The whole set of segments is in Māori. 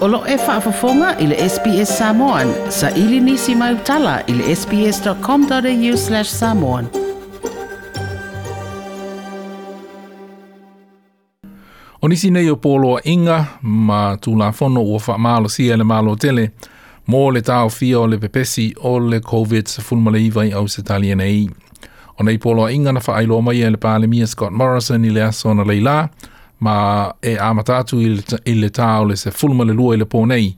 Olo e whaafafonga i le SPS Samoan. Sa ili nisi mai utala i le sps.com.au slash samoan. O nisi nei o polo inga ma tū la whono ua wha maalo si e le maalo tele. Mō le tāo fia o le pepesi o le COVID sa fulmale i au se tali nei. O nei polo inga na wha ailo mai e le pāle Scott Morrison i le aso na ma e amatatu i le le se fulma le lua i le pōnei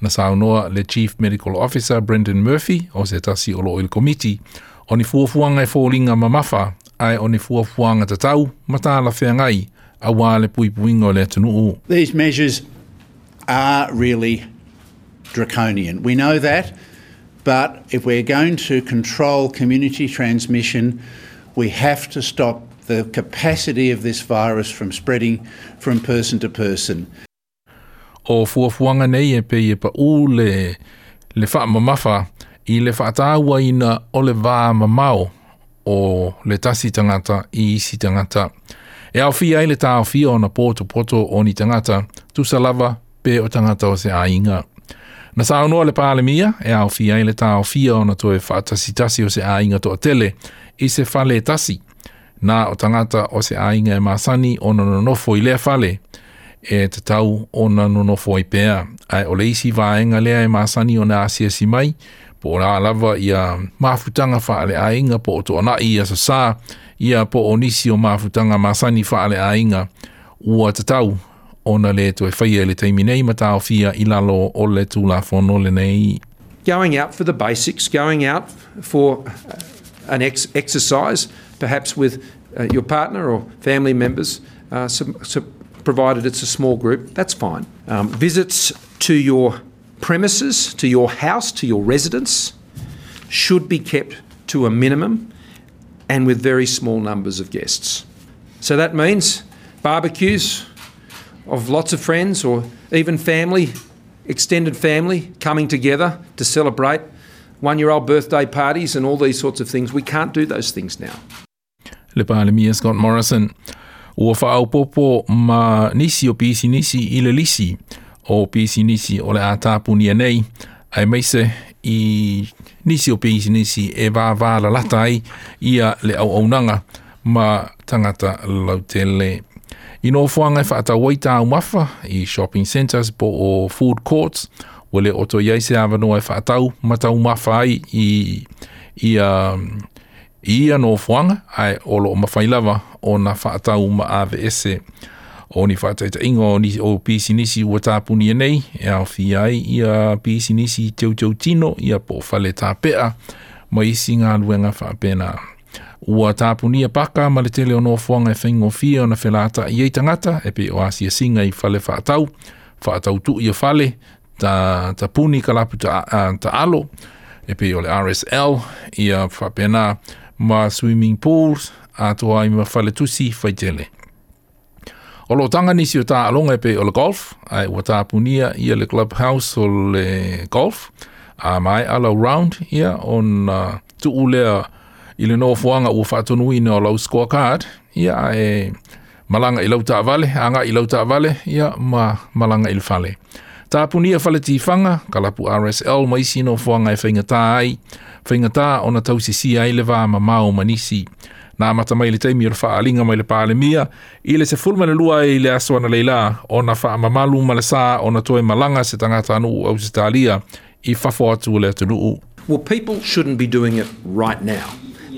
na saunoa le Chief Medical Officer Brendan Murphy o se tasi o komiti o ni fuafuanga e fōlinga mamafa ai o ni fuafuanga le These measures are really draconian. We know that, but if we're going to control community transmission, we have to stop the capacity of this virus from spreading from person to person. O fuafuanga nei e pe e pa u le le fa mamafa i le fatawa ina o le va mamao o le tasi tangata i si tangata. E au fia i le tā fia o na pōtu poto o ni tangata, tu salava pe o tangata o se ainga. Na saunua le pāle mia, e au fia i le tā fia o na toe fatasitasi o se ainga to tele, i se le tasi na o tangata o se ainga e masani o na nonofo i lea fale e te tau o na nonofo i pēa. Ai o leisi vāenga lea e masani o na asia si mai, po rā lava i a māfutanga whaale ainga po o tō i a sa sā, i a po o nisi o māfutanga māsani whaale ainga ua te tau o na le tue whaia e le teimi nei ma fia i lalo o le tū la whono le nei. Going out for the basics, going out for an ex exercise, perhaps with uh, your partner or family members, uh, provided it's a small group, that's fine. Um, visits to your premises, to your house, to your residence, should be kept to a minimum and with very small numbers of guests. So that means barbecues of lots of friends or even family, extended family coming together to celebrate one year old birthday parties and all these sorts of things. We can't do those things now. le Palemia Scott Morrison. Ua whaaupopo ma nisi o pisi nisi i le lisi o pisi nisi o le a tāpunia nei. Ai meise i nisi o pisi nisi e vā vā la latai ia le au au nanga ma tangata lautele. I no fuanga e whaata waita au mafa i shopping centres po o food courts wale oto iai se awanoa e whaatau ma tau mafa ai i, i, i um, ia no fuanga ai olo o mawhai lava o na whaatau ma ave o ni whaataita ingo o ni o pisi nisi ua tāpuni nei e au fi ai ia pisi nisi teo teo tino ia po whale tāpea ma isi ngā luenga whaapena ua tāpuni a paka ma le tele o no fuanga e whaingo fia o na whelata i ei tangata e pe o asia singa i whale whaatau whaatau tu i a whale ta, ta puni ka lapu ta, ta alo e pe o le RSL ia whaapena ia whaapena ma swimming pools a to ai ma fale tu si fai tele. O lo tanga nisi o ta alonga e pe o le golf, ai o e ta punia i le clubhouse o le golf, a mai ala round ia on uh, tu ulea i le nofuanga ua whatunui na o lau scorecard, ia e malanga i lau ta vale, anga i lau ta vale, ia ma malanga i le fale. Ia Tāpunia whale tīwhanga, ka lapu RSL maisi no whuanga e whaingatā ai, whaingatā o na tau sisi ai le wā ma māo manisi. Nā mata mai le teimi o wha alinga mai le pāle mia, i le se fulmane lua i le aswana leila, o na wha mamalu ma le sā o na toi malanga se tangata anu au se tālia, i whafo atu le atunuu. Well, people shouldn't be doing it right now.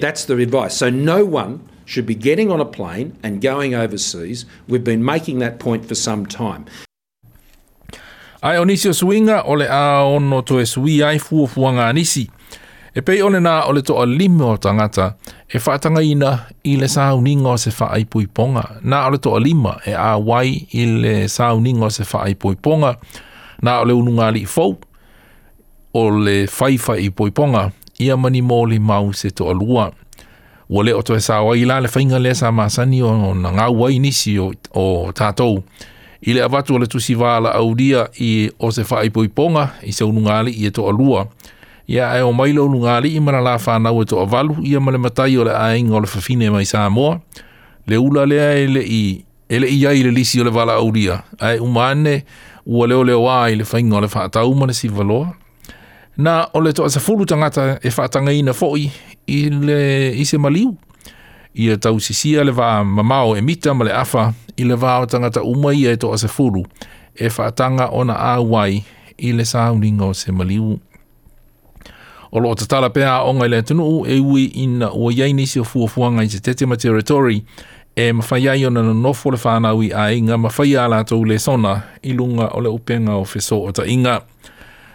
That's the advice. So no one should be getting on a plane and going overseas. We've been making that point for some time. Ai onisio suinga ole a ono to esui ai fuofuanga anisi. E pei ole nā ole to a limo tangata e whaatanga ina i le sauninga o se whaai puiponga. Na ole to alima e a wai i le sauninga o se whaai puiponga. Na ole ununga li fau o le whaifa i puiponga. Ia mani mōli mau se to alua. lua. Ua leo to e sāwai la le whainga le sa masani o, o nga wai nisi o, o tātou. Nā I le avatu o le tusi wāla audia i o se wha ponga i se unungali i e toa lua. Ia e o mailo unungali i mana la whanau e toa valu i a male matai o le aeng o le fafine e mai Samoa. Le ula lea e le i, e le iai le lisi o le wala audia. Ai umane ua leo leo wā i le whainga o le whaatau mana si valoa. Na o le toa sa fulu tangata e whaatanga ina fo'i i le i se maliu i a tau sisia le waa mamao e mita ma le afa i le waa o tangata umai e to asa furu e whaatanga ona na awai i le sauninga o se maliu. O loo tatala pea o ngai le tunu e ui ina ua yeini si o fuafuanga i te tetema territory e mawhaiai ona na nofo le whanaui a inga mawhaia ala tau le sona i lunga o le upenga o fiso o ta inga.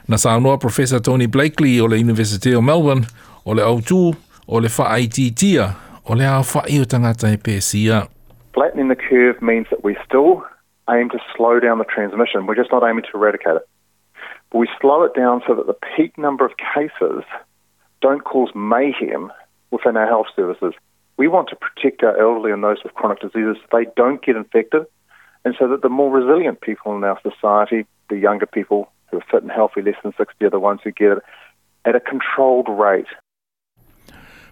Na saanoa Professor Tony Blakely o le University of Melbourne o le autu o le whaaititia o le tangata e pēsia. Flattening the curve means that we still aim to slow down the transmission. We're just not aiming to eradicate it. But we slow it down so that the peak number of cases don't cause mayhem within our health services. We want to protect our elderly and those with chronic diseases so they don't get infected, and so that the more resilient people in our society, the younger people who are fit and healthy, less than 60, are the ones who get it at a controlled rate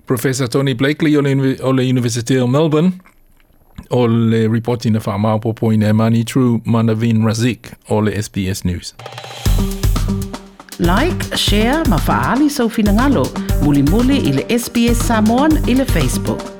Professor Tony Blakely ole Universiteo Melbourne ole ripoti na whamaupopo ina mani true mana vin razik ole SBS News. Like, share, ma faali sa finangalo, Muli muli ile SBS Samoan ile Facebook.